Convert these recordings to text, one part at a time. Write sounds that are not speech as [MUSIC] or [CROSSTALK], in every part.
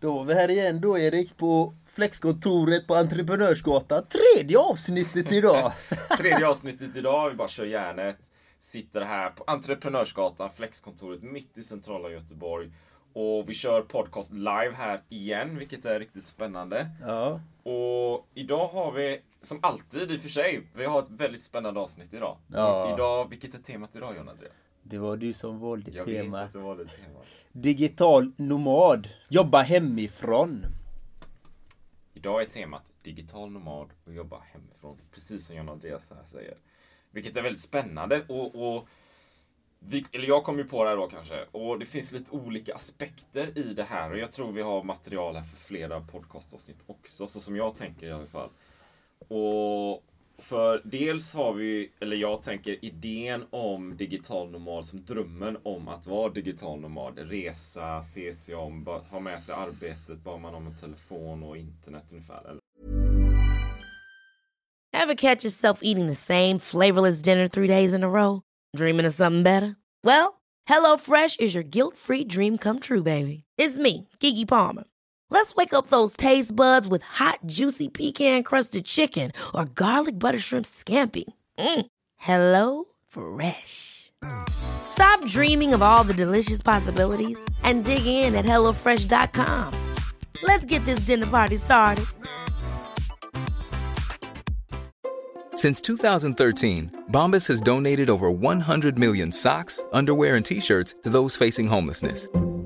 Då är vi här igen då Erik på Flexkontoret på Entreprenörsgatan. Tredje avsnittet idag! [LAUGHS] Tredje avsnittet idag, vi bara kör järnet. Sitter här på Entreprenörsgatan, Flexkontoret mitt i centrala Göteborg. Och vi kör podcast live här igen, vilket är riktigt spännande. Ja, Och idag har vi, som alltid i och för sig, vi har ett väldigt spännande avsnitt idag. Ja. Idag, vilket är temat idag John Andreas? det var du som valde Jag vet temat. att det var det temat. Digital nomad. Jobba hemifrån. Idag är temat digital nomad och jobba hemifrån. Precis som John Andreas här säger. Vilket är väldigt spännande. Och, och vi, eller jag kom ju på det här då kanske. Och det finns lite olika aspekter i det här. Och jag tror vi har material här för flera podcastavsnitt också. Så som jag tänker i alla fall. Och för dels har vi, eller jag tänker idén om digital nomad som drömmen om att vara digital nomad. Resa, se sig om, ha med sig arbetet, bara man har en telefon och internet ungefär. Eller Ever catch yourself eating the same flavorless dinner three days in a row? Dreaming of something better? Well, Hello Fresh is your guilt free dream come true, baby. It's me, Gigi Palmer. Let's wake up those taste buds with hot, juicy pecan crusted chicken or garlic butter shrimp scampi. Mm. Hello Fresh. Stop dreaming of all the delicious possibilities and dig in at HelloFresh.com. Let's get this dinner party started. Since 2013, Bombas has donated over 100 million socks, underwear, and t shirts to those facing homelessness.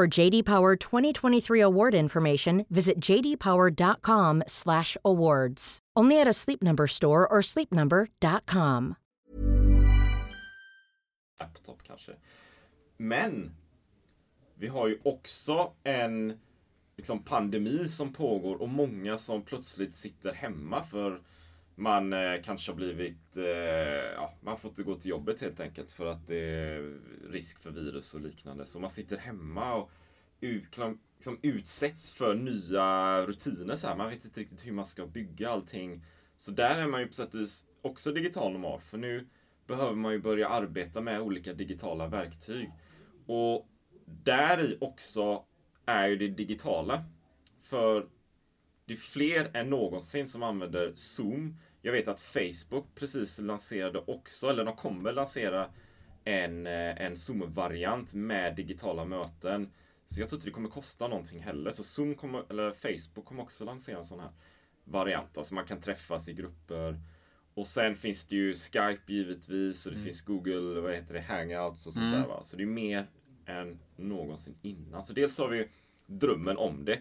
For JD Power 2023 award information, visit jdpower.com/awards. Only at a Sleep Number store or sleepnumber.com. laptop kanske. Men vi har ju också en liksom, pandemi som pågår och många som plötsligt sitter hemma för man eh, kanske har blivit, eh, ja, man får inte gå till jobbet helt enkelt för att det är risk för virus och liknande. Så man sitter hemma och liksom, utsätts för nya rutiner. Så här. Man vet inte riktigt hur man ska bygga allting. Så där är man ju på sätt och vis också digital nomad. För nu behöver man ju börja arbeta med olika digitala verktyg. Och där i också är ju det digitala. För det är fler än någonsin som använder Zoom. Jag vet att Facebook precis lanserade också, eller de kommer lansera en, eh, en Zoom-variant med digitala möten. Så jag tror inte det kommer kosta någonting heller. Så Zoom kommer, eller Facebook kommer också lansera en sån här variant. Alltså man kan träffas i grupper. Och sen finns det ju Skype givetvis och det finns Google, vad heter det, Hangouts och sånt där va. Så det är mer än någonsin innan. Så dels har vi drömmen om det.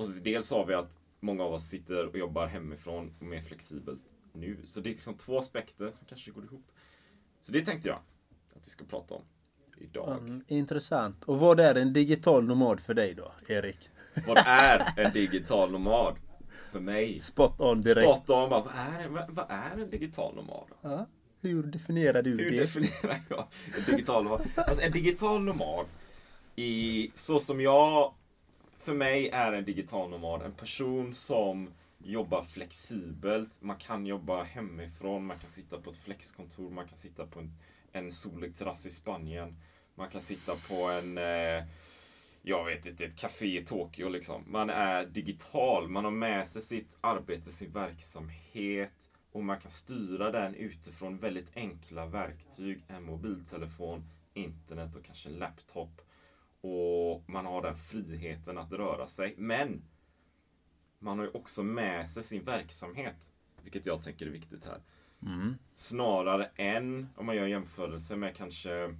Och så dels har vi att många av oss sitter och jobbar hemifrån och mer flexibelt nu. Så det är liksom två aspekter som kanske går ihop. Så det tänkte jag att vi ska prata om idag. Mm, intressant. Och vad är en digital nomad för dig då, Erik? Vad är en digital nomad? För mig. Spot on direkt. Spot on. Bara, vad, är, vad, vad är en digital nomad? Då? Ja. Hur definierar du Hur det? definierar jag en digital nomad? Alltså en digital nomad, i, så som jag, för mig är en digital nomad en person som jobbar flexibelt. Man kan jobba hemifrån, man kan sitta på ett flexkontor, man kan sitta på en, en solig terrass i Spanien. Man kan sitta på en, eh, jag vet inte, ett café i Tokyo liksom. Man är digital, man har med sig sitt arbete, sin verksamhet och man kan styra den utifrån väldigt enkla verktyg. En mobiltelefon, internet och kanske en laptop. Och man har den friheten att röra sig. Men man har ju också med sig sin verksamhet. Vilket jag tänker är viktigt här. Snarare än, om man gör jämförelse med kanske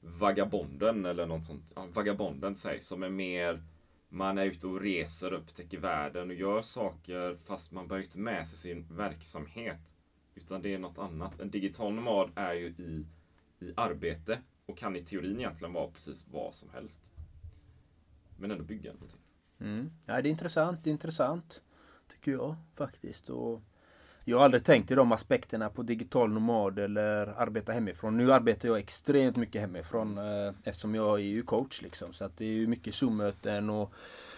Vagabonden eller något sånt. Ja, Vagabonden sägs som är mer man är ute och reser, upptäcker världen och gör saker fast man bär inte med sig sin verksamhet. Utan det är något annat. En digital nomad är ju i, i arbete och kan i teorin egentligen vara precis vad som helst. Men ändå bygga någonting. Mm. Ja, det är intressant, det är intressant. Tycker jag faktiskt. Och jag har aldrig tänkt i de aspekterna på digital nomad eller arbeta hemifrån. Nu arbetar jag extremt mycket hemifrån eh, eftersom jag är ju coach. Liksom. Så att det är ju mycket Zoom-möten och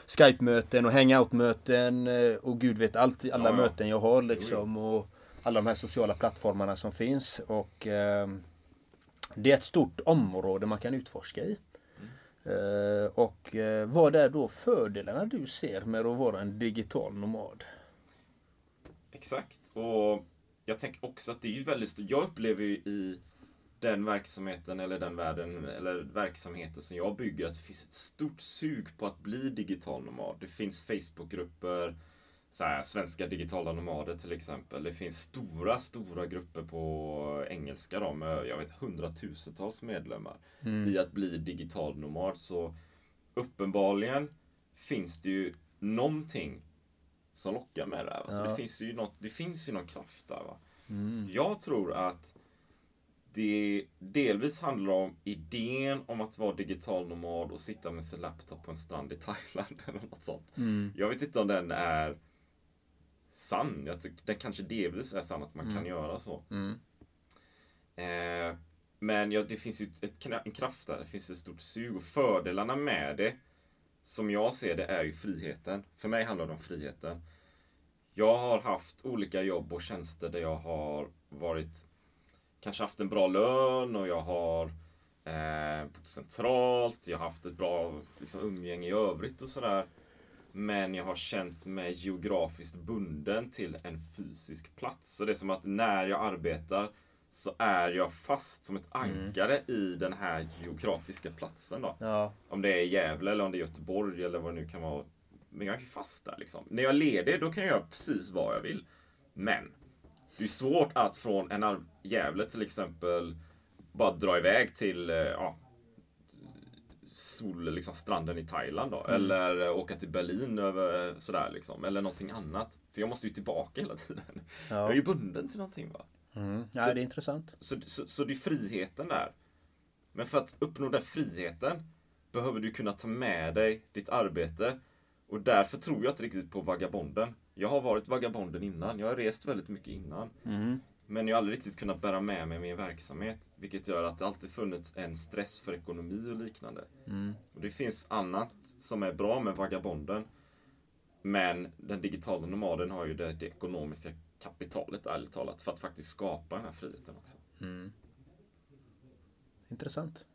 Skype-möten och Hangout-möten eh, och gud vet allt, alla Ja, ja. möten jag har liksom. Och alla de här sociala plattformarna som finns. Och eh, det är ett stort område man kan utforska i. Mm. och eh, vad är då fördelarna du ser med att vara en digital nomad? Exakt. Och jag tänker också att det är ju väldigt stort. Jag upplever ju i den verksamheten eller den världen eller verksamheten som jag bygger att det finns ett stort sug på att bli digital nomad. Det finns Facebookgrupper, så här, svenska digitala nomader till exempel. Det finns stora, stora grupper på engelska då med, jag vet, hundratusentals medlemmar i att bli digital nomad. Så uppenbarligen finns det ju någonting som lockar med det här. va. Så Ja. det, finns ju något, det finns ju någon kraft där. Va? Jag tror att det delvis handlar om idén om att vara digital nomad och sitta med sin laptop på en strand i Thailand [LAUGHS] eller något sånt. Jag vet inte om den är sann. Jag tycker den kanske delvis är sann att man kan göra så. Eh, men ja, det finns ju ett, en kraft där. Det finns ett stort sug och fördelarna med det som jag ser det är ju friheten. För mig handlar det om friheten. Jag har haft olika jobb och tjänster där jag har varit kanske haft en bra lön och jag har eh, bott centralt. Jag har haft ett bra liksom, umgänge i övrigt och sådär. Men jag har känt mig geografiskt bunden till en fysisk plats. Så det är som att när jag arbetar så är jag fast som ett ankare i den här geografiska platsen. Då. Ja, Om det är Gävle eller om det är Göteborg eller vad det nu kan vara. Men jag är fast där liksom. När jag är ledig då kan jag göra precis vad jag vill. Men det är svårt att från en Gävle till exempel bara dra iväg till eh, ja, sol, liksom, stranden i Thailand då. Eller eh, åka till Berlin över sådär liksom. Eller någonting annat. För jag måste ju tillbaka hela tiden. Jag är ju bunden till någonting va. mm. ja det är intressant. Så, så, så det är friheten där. Men för att uppnå den friheten behöver du kunna ta med dig ditt arbete. Och därför tror jag inte riktigt på vagabonden. Jag har varit vagabonden innan. Jag har rest väldigt mycket innan. Men jag har aldrig riktigt kunnat bära med mig min verksamhet. Vilket gör att det alltid funnits en stress för ekonomi och liknande. Och det finns annat som är bra med vagabonden. Men den digitala nomaden har ju det, det ekonomiska kapitalet ärligt talat för att faktiskt skapa den här friheten också. Intressant.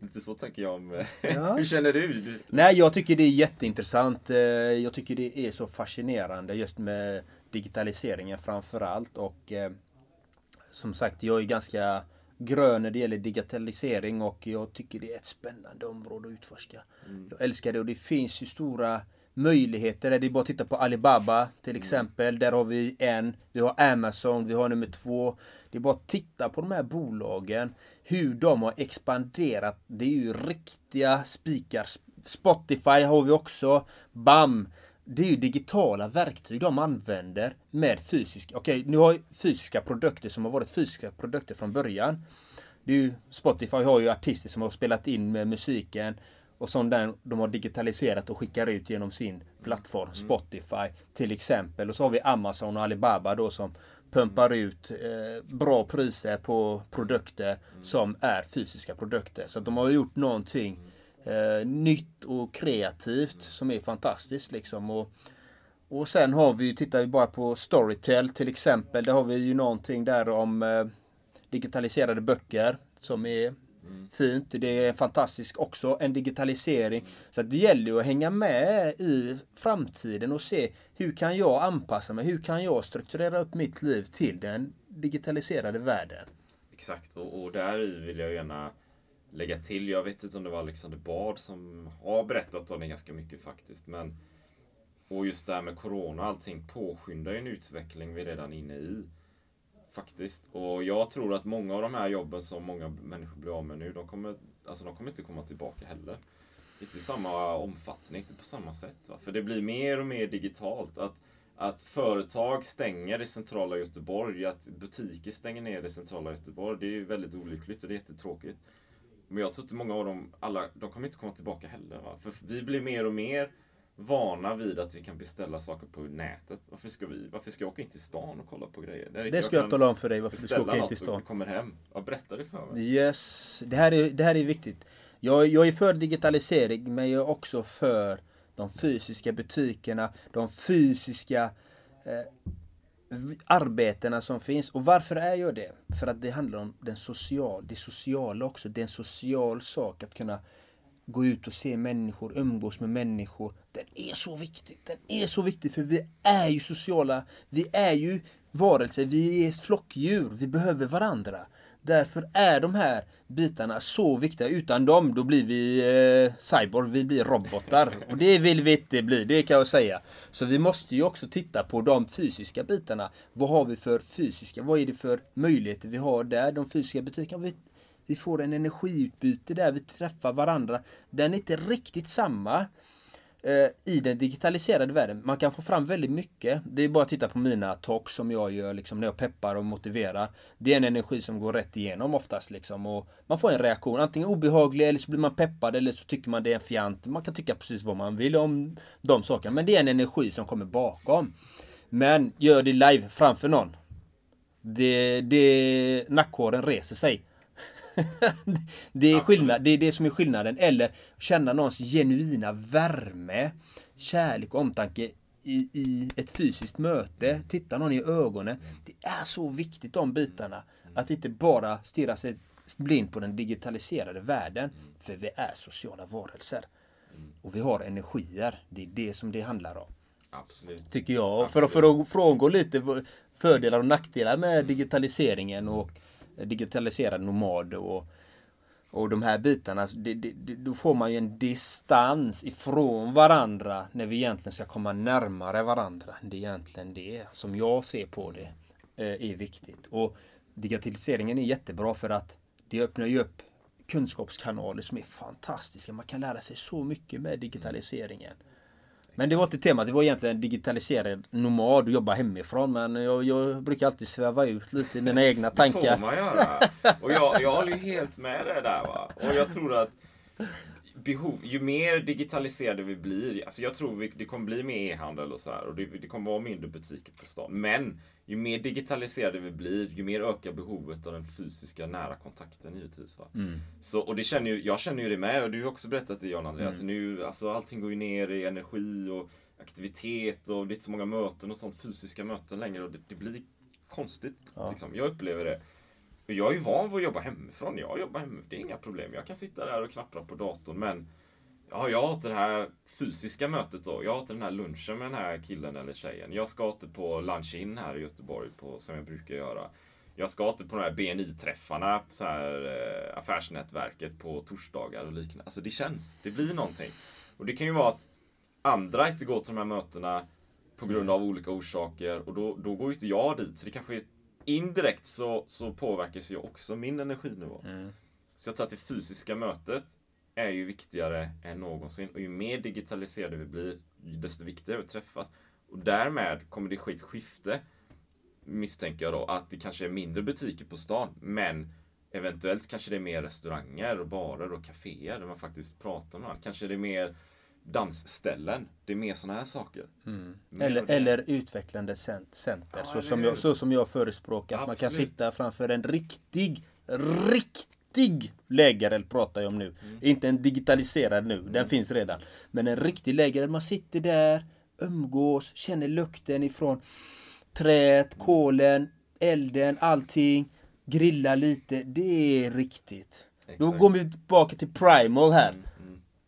Lite så tänker jag om... [LAUGHS] Ja. Hur känner du? Nej, jag tycker det är jätteintressant. Eh, Jag tycker det är så fascinerande just med digitaliseringen framförallt. Och eh, som sagt, jag är ganska grön när det gäller digitalisering och jag tycker det är ett spännande område att utforska. Jag älskar det och det finns ju stora möjligheter. Det är bara att titta på Alibaba till exempel. Där har vi en. Vi har Amazon, vi har nummer två. Det är bara att titta på de här bolagen. Hur de har expanderat. Det är ju riktiga spikar. Spotify har vi också. BAM! Det är ju digitala verktyg de använder med fysiska. Okej, nu har ju fysiska produkter som har varit fysiska produkter från början. Det är ju, Spotify har ju artister som har spelat in med musiken och som den, de har digitaliserat och skickar ut genom sin plattform Spotify till exempel. Och så har vi Amazon och Alibaba då som pumpar ut eh, bra priser på produkter som är fysiska produkter. Så de har gjort någonting eh, nytt och kreativt som är fantastiskt liksom. Och, och sen har vi, ju tittar vi bara på Storytel till exempel. Där har vi ju någonting där om eh, digitaliserade böcker som är fint. Det är fantastiskt också, en digitalisering. Så att det gäller ju att hänga med i framtiden och se hur kan jag anpassa mig? Hur kan jag strukturera upp mitt liv till den digitaliserade världen? Exakt, och, och där vill jag gärna lägga till. Jag vet inte om det var Alexander Bard som har berättat om det ganska mycket faktiskt. Men, och just det här med Corona och allting påskyndar ju en utveckling vi är redan inne i. Faktiskt. Och jag tror att många av de här jobben som många människor blir av med nu, de kommer, alltså de kommer inte komma tillbaka heller. Inte i samma omfattning, inte på samma sätt. Va? För det blir mer och mer digitalt. Att, att företag stänger i centrala Göteborg, att butiker stänger ner i centrala Göteborg, det är väldigt olyckligt och det är jättetråkigt. Men jag tror inte många av dem, alla, de kommer inte komma tillbaka heller. Va? För vi blir mer och mer vana vid att vi kan beställa saker på nätet. Varför ska vi, varför ska jag åka in till stan och kolla på grejer? Där Det ska jag kan tala om för dig varför du ska åka in till stan. det kommer hem. Ja, berätta det för mig. Yes, det här är, det här är viktigt. Jag, jag är för digitalisering men jag är också för de fysiska butikerna, de fysiska eh, arbetena som finns. Och varför är jag det? För att det handlar om den social, det sociala också. Det är en social sak att kunna gå ut och se människor, umgås med människor. Den är så viktig. Den är så viktig för vi är ju sociala. Vi är ju varelser. Vi är flockdjur. Vi behöver varandra. Därför är de här bitarna så viktiga. Utan dem då blir vi eh, cyborg, vi blir robotar. Och det vill vi inte bli, det kan jag säga. Så vi måste ju också titta på de fysiska bitarna. Vad har vi för fysiska, vad är det för möjligheter vi har där? De fysiska butikerna. Vi, vi får en energiutbyte där, vi träffar varandra. Den är inte riktigt samma Eh, i den digitaliserade världen. Man kan få fram väldigt mycket. Det är bara att titta på mina talks som jag gör liksom, när jag peppar och motiverar. Det är en energi som går rätt igenom oftast. Liksom, och man får en reaktion, antingen obehaglig eller så blir man peppad eller så tycker man det är en fjant. Man kan tycka precis vad man vill om de sakerna. Men det är en energi som kommer bakom. Men gör det live framför någon. Det, det, nackhåren reser sig det är skillnad, det är det som är skillnaden. Eller känna någons genuina värme, kärlek och omtanke i, i ett fysiskt möte. Titta någon i ögonen. Det är så viktigt de bitarna. Att inte bara stirra sig blind på den digitaliserade världen. För vi är sociala varelser. Och vi har energier. Det är det som det handlar om. Absolut. Tycker jag. Och för, att- för att frångå lite fördelar och nackdelar med digitaliseringen och digitaliserad nomad och, och de här bitarna. Det, det, det, då får man ju en distans ifrån varandra när vi egentligen ska komma närmare varandra. Det är egentligen det som jag ser på det eh, är viktigt. Och digitaliseringen är jättebra för att det öppnar ju upp kunskapskanaler som är fantastiska. Man kan lära sig så mycket med digitaliseringen. Men det var inte temat, det var egentligen digitaliserad nomad och jobba hemifrån. Men jag, jag brukar alltid sväva ut lite i mina egna Det får tankar. man göra. Och jag, jag håller ju helt med dig där va. Och jag tror att behov, ju mer digitaliserade vi blir, alltså jag tror vi, det kommer bli mer e-handel och så här och det, det kommer vara mindre butiker på stan. Men ju mer digitaliserade vi blir, ju mer ökar behovet av den fysiska nära kontakten givetvis. Va? Så, och det känner ju, jag känner ju det med och du har också berättat det Jan Andreas. Nu, alltså, allting går ju ner i energi och aktivitet och det är inte så många möten och sånt, fysiska möten längre och det, det blir konstigt. Liksom. Jag upplever det. Och jag är ju van vid att jobba hemifrån. Jag jobbar hemifrån, det är inga problem. Jag kan sitta där och knappra på datorn men Ja, jag har inte det här fysiska mötet då. Jag har inte den här lunchen med den här killen eller tjejen. Jag ska inte på lunch in här i Göteborg på, som jag brukar göra. Jag ska inte på de här BNI-träffarna, så här, eh, affärsnätverket på torsdagar och liknande. Alltså det känns, det blir någonting. Och det kan ju vara att andra inte går till de här mötena på grund av olika orsaker och då, då går ju inte jag dit. Så det kanske är indirekt så, så påverkas ju också min energinivå. Så jag tror att det fysiska mötet är ju viktigare än någonsin. Och ju mer digitaliserade vi blir, desto viktigare att träffas. Och därmed kommer det ske ett skifte, misstänker jag då, att det kanske är mindre butiker på stan. Men eventuellt kanske det är mer restauranger och barer och kaféer där man faktiskt pratar med varandra. Kanske det är mer dansställen. Det är mer sådana här saker. Mer Eller, eller utvecklande cent- center. Ja, så, som jag, så som jag förespråkar. Att man kan Absolut. sitta framför en riktig, riktig lägereld pratar jag om nu. Mm. Inte en digitaliserad nu, den finns redan. Men en riktig lägereld. Man sitter där, umgås, känner lukten ifrån träet, kolen, elden, allting. Grilla lite. Det är riktigt. Då Exakt. går vi tillbaka till Primal här.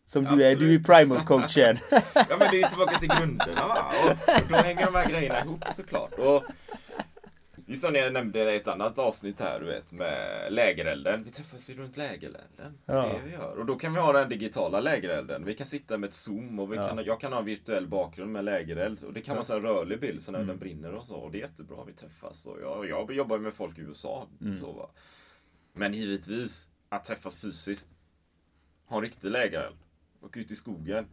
Som du är, du är Absolut. Primal-coachen. [LAUGHS] Ja men det är ju tillbaka till grunderna va. Och då hänger de här grejerna ihop såklart. Och det är som jag nämnde i ett annat avsnitt här du vet med lägerelden. Vi träffas ju runt lägerelden. Det är Ja. det vi gör. Och då kan vi ha den digitala lägerelden. Vi kan sitta med ett zoom och vi Ja. kan, jag kan ha en virtuell bakgrund med lägereld. Och det kan vara en rörlig bild så när den brinner och så. Och det är jättebra. Vi träffas. Och jag, jag jobbar med folk i USA. Så, va. Men givetvis att träffas fysiskt. Ha en riktig lägereld. Åka ut i skogen.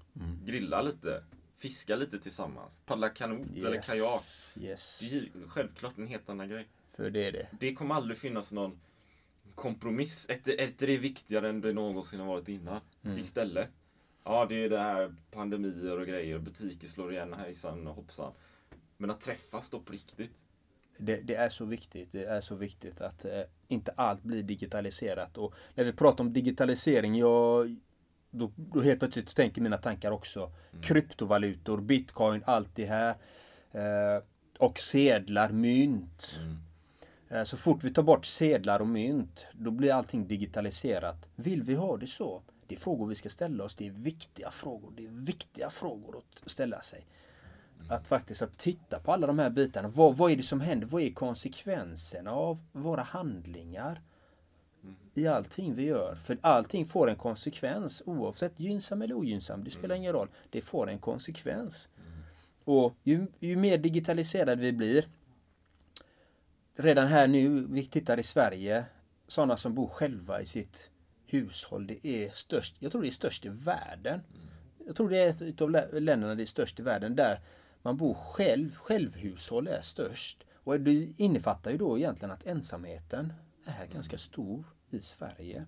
Grilla lite. Fiska lite tillsammans. Paddla kanot eller Yes. kajak. Yes, Det är självklart en helt annan grej. för det är det. Det kommer aldrig finnas någon kompromiss. Ett, ett är viktigare än det någonsin har varit innan. Istället. Ja, det är det här pandemier och grejer. Butiker slår igen hejsan och hoppsan. Men att träffas då på riktigt. Det, det är så viktigt. Det är så viktigt att eh, inte allt blir digitaliserat. Och när vi pratar om digitalisering, jag, då, då helt plötsligt tänker mina tankar också kryptovalutor, bitcoin, allt det här. Eh, och sedlar, mynt. Eh, så fort vi tar bort sedlar och mynt, då blir allting digitaliserat. Vill vi ha det så? Det är frågor vi ska ställa oss. Det är viktiga frågor. Det är viktiga frågor att ställa sig. Att faktiskt att titta på alla de här bitarna. Vad, vad är det som händer? Vad är konsekvenserna av våra handlingar? I allting vi gör. För allting får en konsekvens oavsett gynnsam eller ogynnsam. Det spelar ingen roll. Det får en konsekvens. Och ju, ju mer digitaliserade vi blir. Redan här nu, vi tittar i Sverige. Sådana som bor själva i sitt hushåll. Det är störst. Jag tror det är störst i världen. Jag tror det är ett lä- länderna det är störst i världen där man bor själv. Självhushåll är störst. Och det innefattar ju då egentligen att ensamheten är ganska stor i Sverige.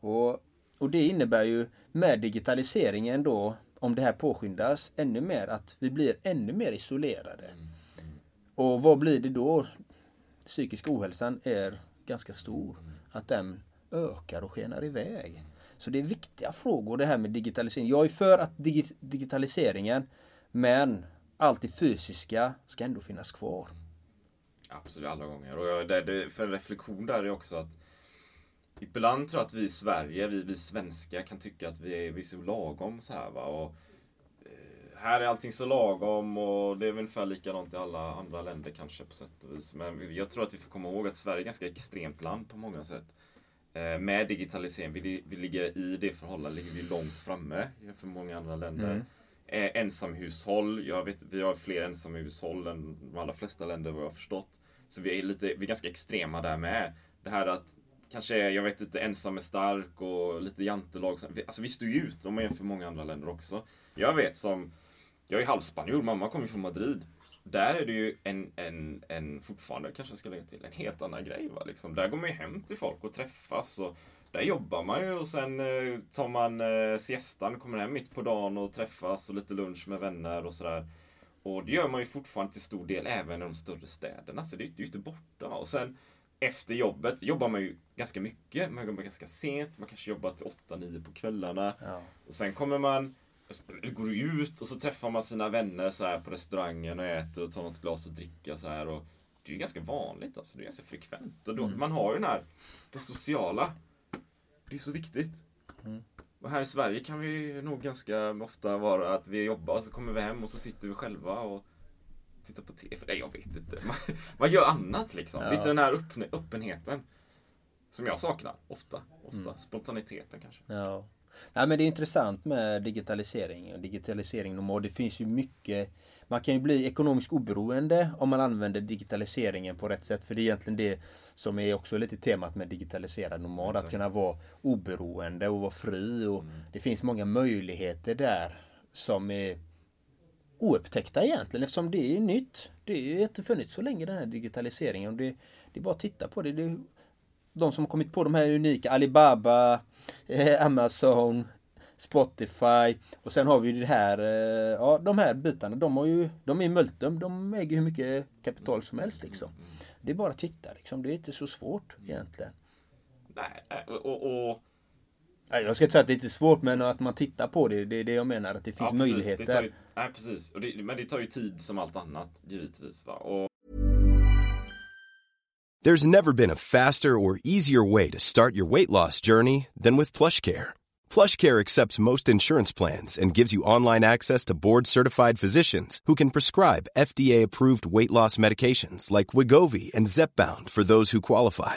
Och, och det innebär ju med digitaliseringen då, om det här påskyndas ännu mer, att vi blir ännu mer isolerade. Och vad blir det då? Psykisk ohälsan är ganska stor. Att den ökar och skenar iväg. Så det är viktiga frågor det här med digitalisering. Jag är för att digi- digitaliseringen, men allt det fysiska ska ändå finnas kvar. Absolut, alla gånger. Och jag, det, det, för en reflektion där är också att Ibland tror jag att vi i Sverige, vi, vi svenskar kan tycka att vi är, vi är så lagom så här va. Och, eh, här är allting så lagom och det är väl ungefär likadant i alla andra länder kanske på sätt och vis. Men jag tror att vi får komma ihåg att Sverige är ett ganska extremt land på många sätt. Eh, med digitalisering, vi, vi ligger i det förhållandet, ligger vi långt framme jämfört med många andra länder. Eh, ensamhushåll, jag vet, vi har fler ensamhushåll än de allra flesta länder vad jag har förstått. Så vi är lite, vi är ganska extrema där med. Det här att kanske, jag vet inte, ensam är stark och lite jantelag. Alltså vi står ju ut om man jämför med många andra länder också. Jag vet som, jag är halvspanjor, mamma kommer från Madrid. Där är det ju en, en, en fortfarande, kanske jag ska lägga till, en helt annan grej. Va? Liksom, där går man ju hem till folk och träffas. Och där jobbar man ju och sen eh, tar man eh, siestan, kommer hem mitt på dagen och träffas och lite lunch med vänner och sådär. Och det gör man ju fortfarande till stor del även i de större städerna. Så det är det är ju inte borta. Och sen efter jobbet jobbar man ju ganska mycket. Man jobbar ganska sent. Man kanske jobbar till 8-9 på kvällarna. Ja. Och sen kommer man, går ut och så träffar man sina vänner så här på restaurangen och äter och tar något glas och dricka så här. Och det är ju ganska vanligt alltså. Det är ganska frekvent. Och då, Man har ju den här, det sociala. Det är så viktigt. Och här i Sverige kan vi nog ganska ofta vara att vi jobbar, så kommer vi hem och så sitter vi själva och tittar på TV. Nej, jag vet inte. Man, man gör annat liksom. Ja. Lite den här öppen, öppenheten. Som jag saknar, ofta. ofta. Spontaniteten kanske. Ja. Nej, men det är intressant med digitalisering och digitalisering och det finns ju mycket Man kan ju bli ekonomiskt oberoende om man använder digitaliseringen på rätt sätt för det är egentligen det som är också lite temat med digitaliserad nomad att Exakt. kunna vara oberoende och vara fri och det finns många möjligheter där som är oupptäckta egentligen eftersom det är nytt. Det har inte funnits så länge den här digitaliseringen. Det, det är bara att titta på det. det är de som har kommit på de här unika Alibaba, eh, Amazon, Spotify och sen har vi ju det här, eh, ja de här bitarna, de har ju, de är multum, de äger hur mycket kapital som helst liksom. Det är bara att titta liksom, det är inte så svårt egentligen. Nej, eh, och, och jag ska inte säga att det är inte svårt men att man tittar på det, det är det jag menar, att det finns Ja, precis. möjligheter. Det ju, nej, precis. Och det, men det tar ju tid som allt annat, givetvis. Va? Och There's never been a faster or easier way to start your weight loss journey than with PlushCare. PlushCare accepts most insurance plans and gives you online access to board-certified physicians who can prescribe FDA-approved weight loss medications like Wigovi and Zepbound for those who qualify.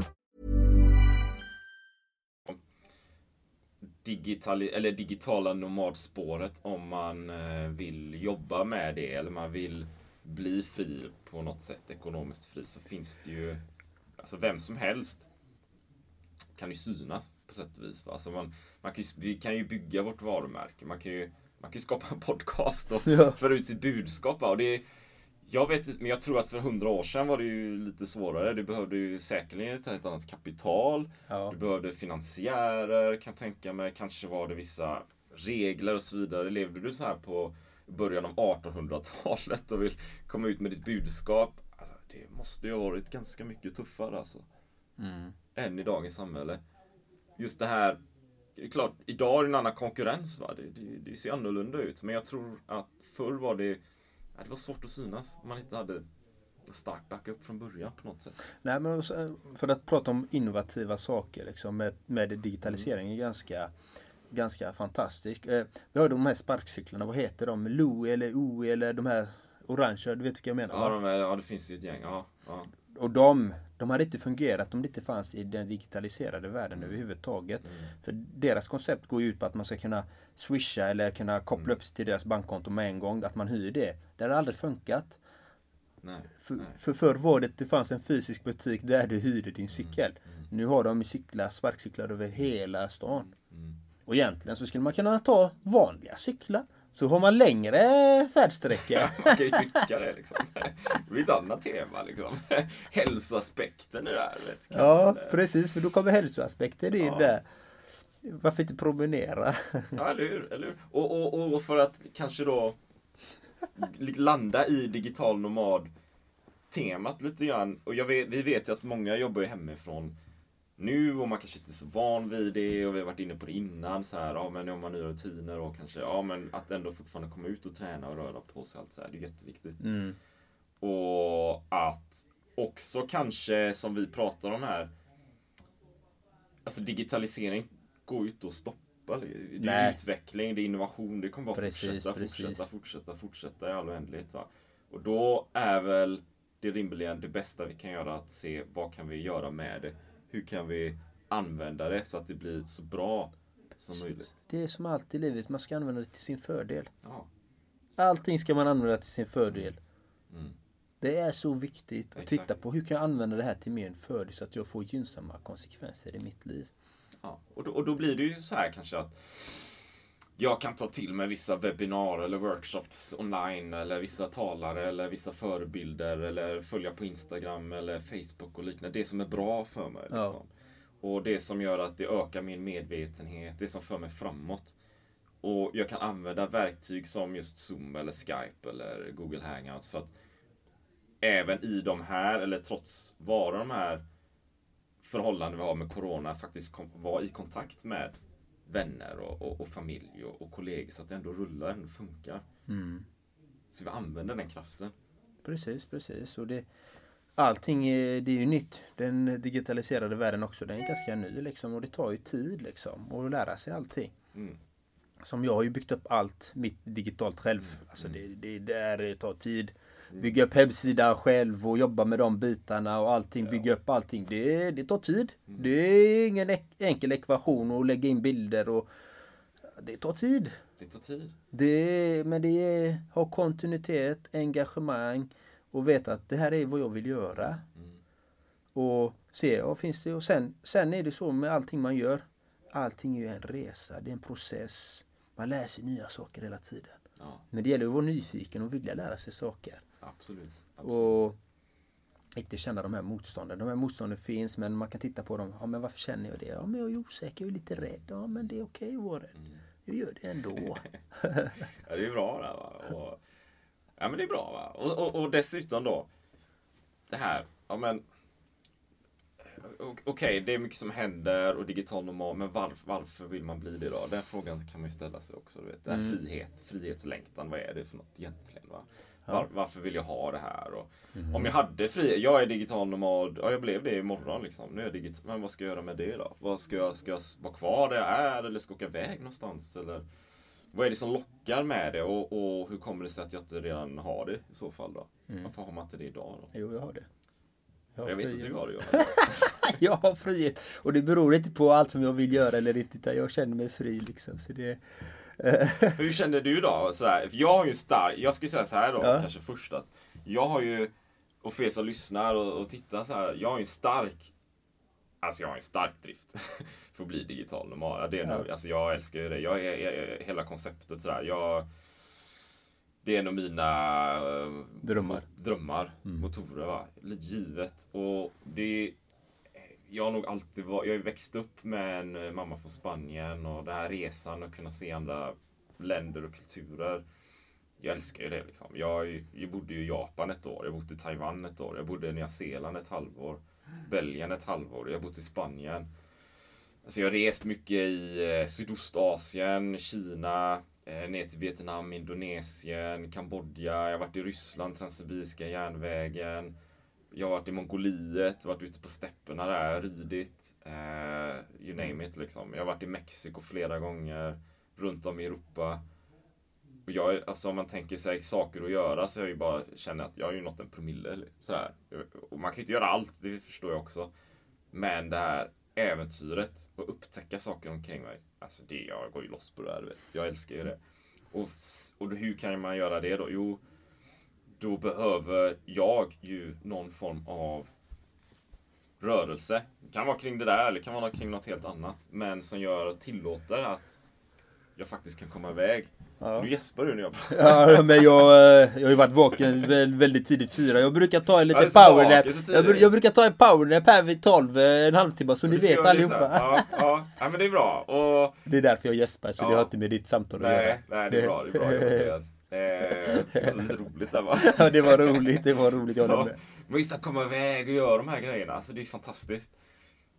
digitali eller digitala nomadspåret om man eh, vill jobba med det eller man vill bli fri på något sätt, ekonomiskt fri, så finns det ju Alltså vem som helst kan ju synas på sätt och vis. Va? Alltså man, man kan ju, vi kan ju bygga vårt varumärke. Man kan ju, man kan ju skapa en podcast och Ja. föra ut sitt budskap. Va? Och det jag vet inte, men jag tror att för hundra år sedan var det ju lite svårare. Du behövde ju säkerligen ett helt annat kapital. Ja. Du behövde finansiärer, kan jag tänka mig. Kanske var det vissa regler och så vidare. Levde du så här på början av 1800-talet och vill komma ut med ditt budskap. Alltså, det måste ju ha varit ganska mycket tuffare alltså. Än i dagens samhälle. Just det här det är klart, idag är det en annan konkurrens. Va? Det, det, det ser annorlunda ut. Men jag tror att förr var det, ja, det var svårt att synas om man inte hade stark backup från början på något sätt. Nej, men för att prata om innovativa saker liksom, med, med digitalisering är ganska, ganska fantastisk. Eh, vi har de här sparkcyklarna, vad heter de? Lo eller O eller de här orangea, du vet vilka jag menar? Ja, de är, ja det finns ju ett gäng. Ja, ja. Och de, de hade inte fungerat om det inte fanns i den digitaliserade världen överhuvudtaget. För deras koncept går ju ut på att man ska kunna swisha eller kunna koppla upp sig till deras bankkonto med en gång. Att man hyr det. Det har aldrig funkat. Nej, För, nej. för förr var det det fanns en fysisk butik där du hyrde din cykel. Nu har de cyklar, sparkcyklar över hela stan. Och egentligen så skulle man kunna ta vanliga cyklar. Så har man längre färdsträcka. [LAUGHS] Man kan ju tycka det liksom. Det blir ett annat tema liksom. [LAUGHS] Hälsoaspekten det här. Vet, ja, precis. För då kommer hälsoaspekter in Ja. där. Varför inte promenera? [LAUGHS] Ja, eller hur? Eller hur? Och, och, och för att kanske då landa i digital nomad temat lite grann. Och vet, vi vet ju att många jobbar hemifrån nu och man kanske inte är så van vid det och vi har varit inne på det innan. Så här, ja, men om man nya rutiner och kanske, ja men att ändå fortfarande komma ut och träna och röra på sig. Allt så här, det är jätteviktigt. Och att också kanske, som vi pratar om här, alltså digitalisering går ju inte att stoppa. Det är Nej. utveckling, det är innovation, det kommer bara Precis, fortsätta, precis. fortsätta, fortsätta, fortsätta i all oändlighet. Va? Och då är väl det rimligen det bästa vi kan göra att se vad kan vi göra med det? Hur kan vi använda det så att det blir så bra som möjligt? Det är som allt i livet, man ska använda det till sin fördel. Ja, Allting ska man använda till sin fördel. Mm. Det är så viktigt att Exakt. titta på hur kan jag använda det här till min fördel så att jag får gynnsamma konsekvenser i mitt liv. Ja, och då, och då blir det ju så här kanske att jag kan ta till mig vissa webbinarier eller workshops online eller vissa talare eller vissa förebilder eller följa på Instagram eller Facebook och liknande. Det som är bra för mig. Ja. Liksom. Och det som gör att det ökar min medvetenhet, det som för mig framåt. Och jag kan använda verktyg som just Zoom eller Skype eller Google Hangouts för att även i de här, eller trots vara de här förhållanden vi har med Corona, faktiskt vara i kontakt med vänner och, och, och familj och, och kollegor så att det ändå rullar, ändå funkar. Så vi använder den kraften. Precis, precis. Och det, allting är, det är ju nytt. Den digitaliserade världen också, den är ganska ny liksom. Och det tar ju tid liksom att lära sig allting. Mm. Som jag har ju byggt upp allt mitt digitalt själv. Alltså det, det, där tar tid. Bygga upp hemsidan själv och jobba med de bitarna och allting. Bygga upp allting. Det, det tar tid. Det är ingen enkel ekvation att lägga in bilder och det tar tid. Det tar tid. Det, men det är, ha kontinuitet, engagemang och veta att det här är vad jag vill göra. Och se, ja, finns det, och sen, sen är det så med allting man gör. Allting är ju en resa, det är en process. Man lär sig nya saker hela tiden. Ja, Men det gäller att vara nyfiken och vilja lära sig saker. Absolut. absolut. Och inte känna de här motstånden. De här motstånden finns men man kan titta på dem. Ja men varför känner jag det? Ja men jag är osäker, jag är lite rädd. Ja men det är okej att vara rädd. Jag gör det ändå. [LAUGHS] Ja, det är bra där va. Och, ja men det är bra va. Och, och, och dessutom då. Det här, ja men. Okej, det är mycket som händer och digital normal, men varför, varför vill man bli det då? Den frågan kan man ju ställa sig också. Du vet. Det här frihet, frihetslängtan, vad är det för något egentligen? Va? Var, varför vill jag ha det här? Och, Om jag hade frihet, jag är digital nomad, ja jag blev det imorgon liksom. Nu är jag digital, men vad ska jag göra med det då? Vad ska jag, ska jag vara kvar där jag är eller ska jag åka iväg någonstans? Eller, vad är det som lockar med det och, och hur kommer det sig att jag inte redan har det i så fall då? Varför har man inte det idag då? Jo, jag har det. har Jag vet frihet. att du har det Johan. jag har frihet. Och det beror inte på allt som jag vill göra eller inte. Utan jag känner mig fri liksom. Så det, [LAUGHS] Hur känner du då? Sådär, för jag har ju stark, jag skulle säga så här då, Ja. kanske först att jag har ju, och för er som lyssnar och, och tittar så här, jag har ju en stark, alltså jag har en stark drift [LAUGHS] för att bli digital normal. Ja, Det är nog, alltså jag älskar ju det. Jag är, jag, hela konceptet sådär, jag, det är nog mina Drömmar. drömmar, motorer va, givet. Och det jag har nog alltid varit, jag har ju växt upp med en eh, mamma från Spanien och den här resan och kunna se andra länder och kulturer. Jag älskar ju det liksom. Jag, jag bodde ju i Japan ett år, jag bodde i Taiwan ett år, jag bodde i Nya Zeeland ett halvår, Belgien ett halvår, jag har bott i Spanien. Alltså jag har rest mycket i eh, Sydostasien, Kina, eh, ner till Vietnam, Indonesien, Kambodja, jag har varit i Ryssland, Transsibiriska järnvägen. Jag har varit i Mongoliet, varit ute på stäpperna där, ridit. Eh, you name it liksom. Jag har varit i Mexiko flera gånger. Runt om i Europa. Och jag, alltså om man tänker sig saker att göra så jag ju bara känner att jag har ju nått en promille. Sådär. Och man kan ju inte göra allt, det förstår jag också. Men det här äventyret och upptäcka saker omkring mig. Alltså det, jag går ju loss på det här, vet. Jag älskar ju det. Och, och hur kan man göra det då? Jo, då behöver jag ju någon form av rörelse. Det kan vara kring det där eller det kan vara kring något helt annat. Men som gör, tillåter att jag faktiskt kan komma iväg. Nu gäspar du när jag pratar. Ja, men jag, eh, jag har ju varit vaken väl, väldigt tidigt fyra. Jag brukar ta en Ja, det liten så powernap. Jag, jag brukar ta en powernap här vid 12, eh, en halvtimme så ni vet det allihopa. Ja, ja. ja, men det är bra. Och, Det är därför jag gäspar, så det Ja. har inte med ditt samtal att göra. nej, nej, det är bra. Det är bra. Eh, Det var så lite roligt där va? [LAUGHS] Ja, det var roligt, det var roligt. Jag Så, med. men just att komma iväg och göra de här grejerna, alltså det är fantastiskt.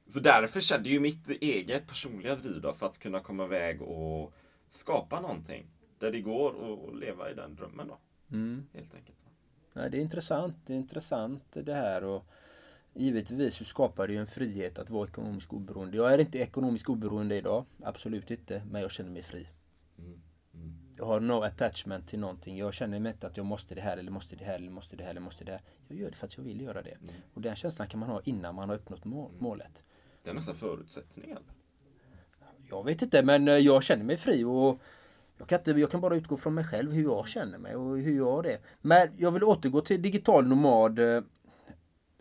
Så därför kände ju mitt eget personliga driv då, för att kunna komma iväg och skapa någonting. Där det går att leva i den drömmen då. Mm. Helt enkelt. Nej, det är intressant. Det är intressant det här och givetvis så skapar det ju en frihet att vara ekonomiskt oberoende. Jag är inte ekonomiskt oberoende idag, absolut inte, men jag känner mig fri. Jag har no attachment till någonting. Jag känner mig inte att jag måste det här eller måste det här eller måste det här eller måste det här. Jag gör det för att jag vill göra det. Och den känslan kan man ha innan man har uppnått må- målet. Det är nästan förutsättningen. Jag vet inte men eh, jag känner mig fri och jag kan, inte, jag kan bara utgå från mig själv hur jag känner mig och hur jag har det. Men jag vill återgå till digital nomad. eh,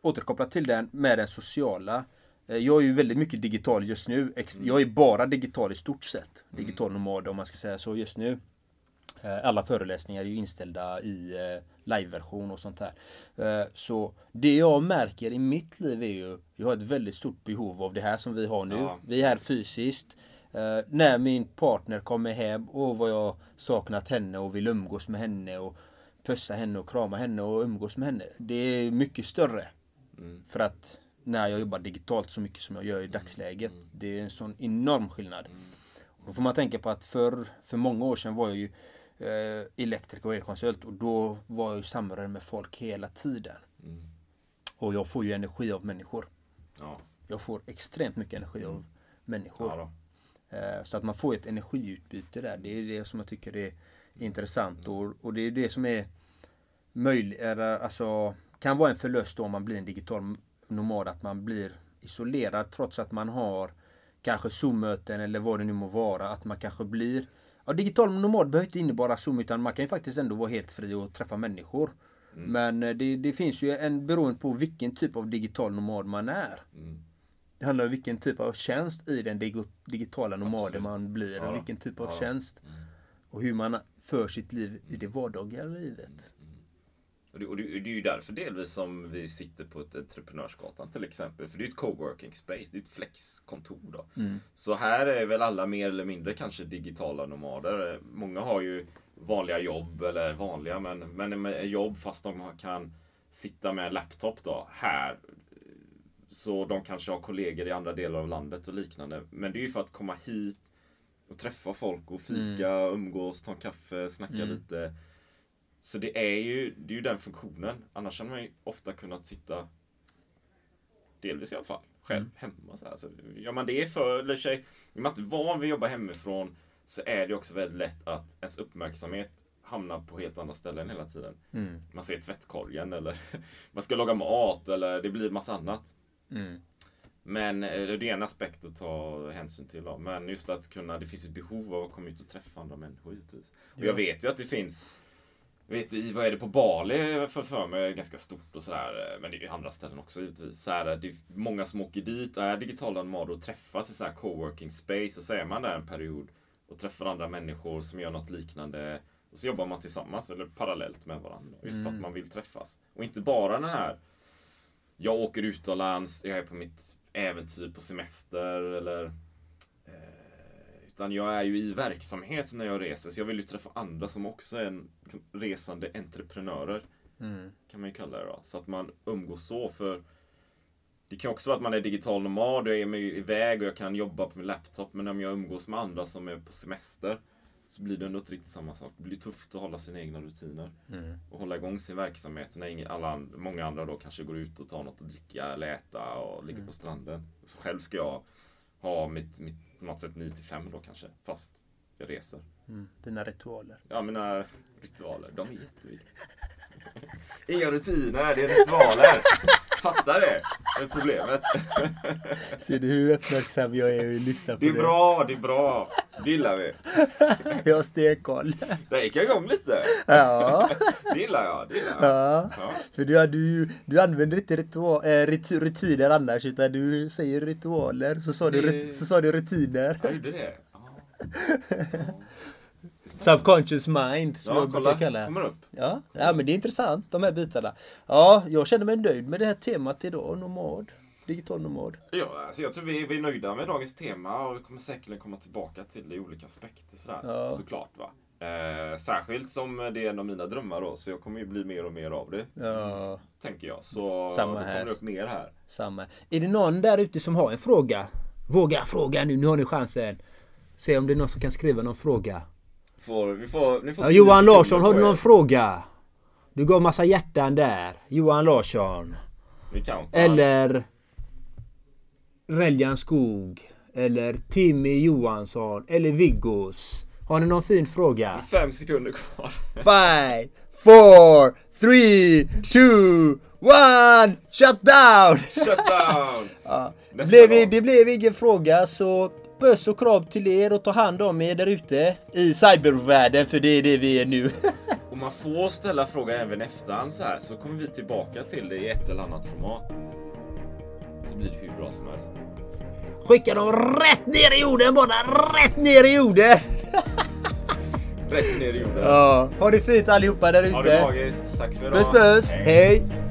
Återkoppla till den med den sociala. Eh, Jag är ju väldigt mycket digital just nu. Ex- Jag är bara digital i stort sett. Digital nomad om man ska säga så just nu. Eh, Alla föreläsningar är ju inställda i eh, liveversion och sånt här. Eh, Så det jag märker i mitt liv är ju, jag har ett väldigt stort behov av det här som vi har nu. Ja. Vi är här fysiskt. När min partner kommer hem och vad jag saknat henne och vill umgås med henne och pussa henne och krama henne och umgås med henne. Det är mycket större. För att när jag jobbar digitalt så mycket som jag gör i dagsläget. Det är en sån enorm skillnad. Och då får man tänka på att för, för många år sedan var jag ju eh, elektriker och elkonsult och då var jag ju samröre med folk hela tiden. Och jag får ju energi av människor. Ja. Jag får extremt mycket energi av människor. Ja. Eh, Så att man får ett energiutbyte där. Det är det som jag tycker är intressant och, och det är det som är möjligt, alltså kan vara en förlust om man blir en digital nomad att man blir isolerad trots att man har kanske Zoom-möten eller vad det nu må vara. Att man kanske blir Ja, digital nomad behöver inte innebära Zoom utan man kan ju faktiskt ändå vara helt fri och träffa människor. Men eh, det, det finns ju en beroende på vilken typ av digital nomad man är. Det handlar om vilken typ av tjänst i den dig- digitala nomaden Absolut. man blir och Ja. vilken typ av Ja. tjänst. Och hur man för sitt liv i det vardagliga livet. Och det, och det, det är ju därför delvis som vi sitter på ett Entreprenörsgatan till exempel. För det är ett coworking space, det är ett flexkontor då. Så här är väl alla mer eller mindre kanske digitala nomader. Många har ju vanliga jobb, eller vanliga, men, men med jobb fast de kan sitta med en laptop då här. Så de kanske har kollegor i andra delar av landet och liknande. Men det är ju för att komma hit och träffa folk och fika, umgås, ta en kaffe, snacka lite. Så det är ju, det är ju den funktionen. Annars hade man ju ofta kunnat sitta, delvis i alla fall, själv hemma. Så här. Så gör man det för, sig, är man inte van vid att jobba hemifrån så är det också väldigt lätt att ens uppmärksamhet hamnar på helt andra ställen hela tiden. Man ser tvättkorgen eller [LAUGHS] man ska laga mat eller det blir massa annat. Men eh, det är en aspekt att ta hänsyn till. Då. Men just att kunna, det finns ett behov av att komma ut och träffa andra människor givetvis. Och jag vet ju att det finns vet i, vad är det på Bali för, för mig är ganska stort och sådär. Men det är ju andra ställen också givetvis. Så här, det är många som åker dit och är digitala nomader och träffas i så här coworking space. Och så är man där en period och träffar andra människor som gör något liknande. Och så jobbar man tillsammans eller parallellt med varandra. Just för att man vill träffas. Och inte bara den här jag åker utomlands, jag är på mitt äventyr på semester eller eh, utan jag är ju i verksamhet när jag reser så jag vill ju träffa andra som också är en, liksom, resande entreprenörer. Kan man ju kalla det då. Så att man umgås så för det kan också vara att man är digital nomad och jag är med iväg och jag kan jobba på min laptop men om jag umgås med andra som är på semester så blir det ändå inte riktigt samma sak. Det blir tufft att hålla sina egna rutiner och hålla igång sin verksamhet när alla, många andra då kanske går ut och tar något att dricka eller äta och ligger på stranden. Så själv ska jag ha mitt, mitt på något sätt 9 till 5 då kanske, fast jag reser. Dina ritualer. Ja, mina ritualer, de är jätteviktiga. [LAUGHS] Inga rutiner, det är ritualer. Fattar det? Det är problemet. Ser du hur uppmärksam jag är och lyssnar på Det är bra, det är bra. Det gillar vi. [LAUGHS] Jag har stenkoll. Det gick jag igång lite. Ja. Det gillar jag. Det gillar jag. Ja. Ja. För du, du, du använder inte ritual, äh, rutiner annars utan du säger ritualer. Så sa, du, Det- rut- så sa du rutiner. Jag gjorde det. Ja. [LAUGHS] Subconscious mind som Ja, jag kolla. brukar kalla Kommer upp. Ja, ja, men det är intressant de här bitarna. Ja, jag känner mig nöjd med det här temat idag. Nomad. Digital nomad. Ja, alltså jag tror vi, vi är nöjda med dagens tema och vi kommer säkerligen komma tillbaka till det i olika aspekter sådär. Ja. Såklart va. Eh, särskilt som det är en av mina drömmar då, så jag kommer ju bli mer och mer av det. Ja, Tänker jag. Så Samma kommer här. det upp mer här. samma. Är det någon där ute som har en fråga? Våga fråga nu, nu har ni chansen. Se om det är någon som kan skriva någon fråga. Får, vi får, ni får Ja, Johan Larsson, har du någon fråga? Du gav massa hjärtan där. Johan Larsson. Vi. Eller Reljan Skog. Eller Timmy Johansson. Eller Viggos. Har ni någon fin fråga? Fem sekunder kvar. Five, four, three, two, one, shut down! Shut down! [LAUGHS] Blev, gång. det blev ingen fråga så puss och kram till er och ta hand om er där ute i cybervärlden för det är det vi är nu. [LAUGHS] Om man får ställa frågan även efterhand så här så kommer vi tillbaka till det i ett eller annat format. Så blir det hur bra som helst. Skicka dem rätt ner i jorden bara, rätt ner i jorden! [LAUGHS] Rätt ner i jorden. Ja, ha det fint allihopa där Ha det magiskt. Tack för idag. Puss puss, hej! Even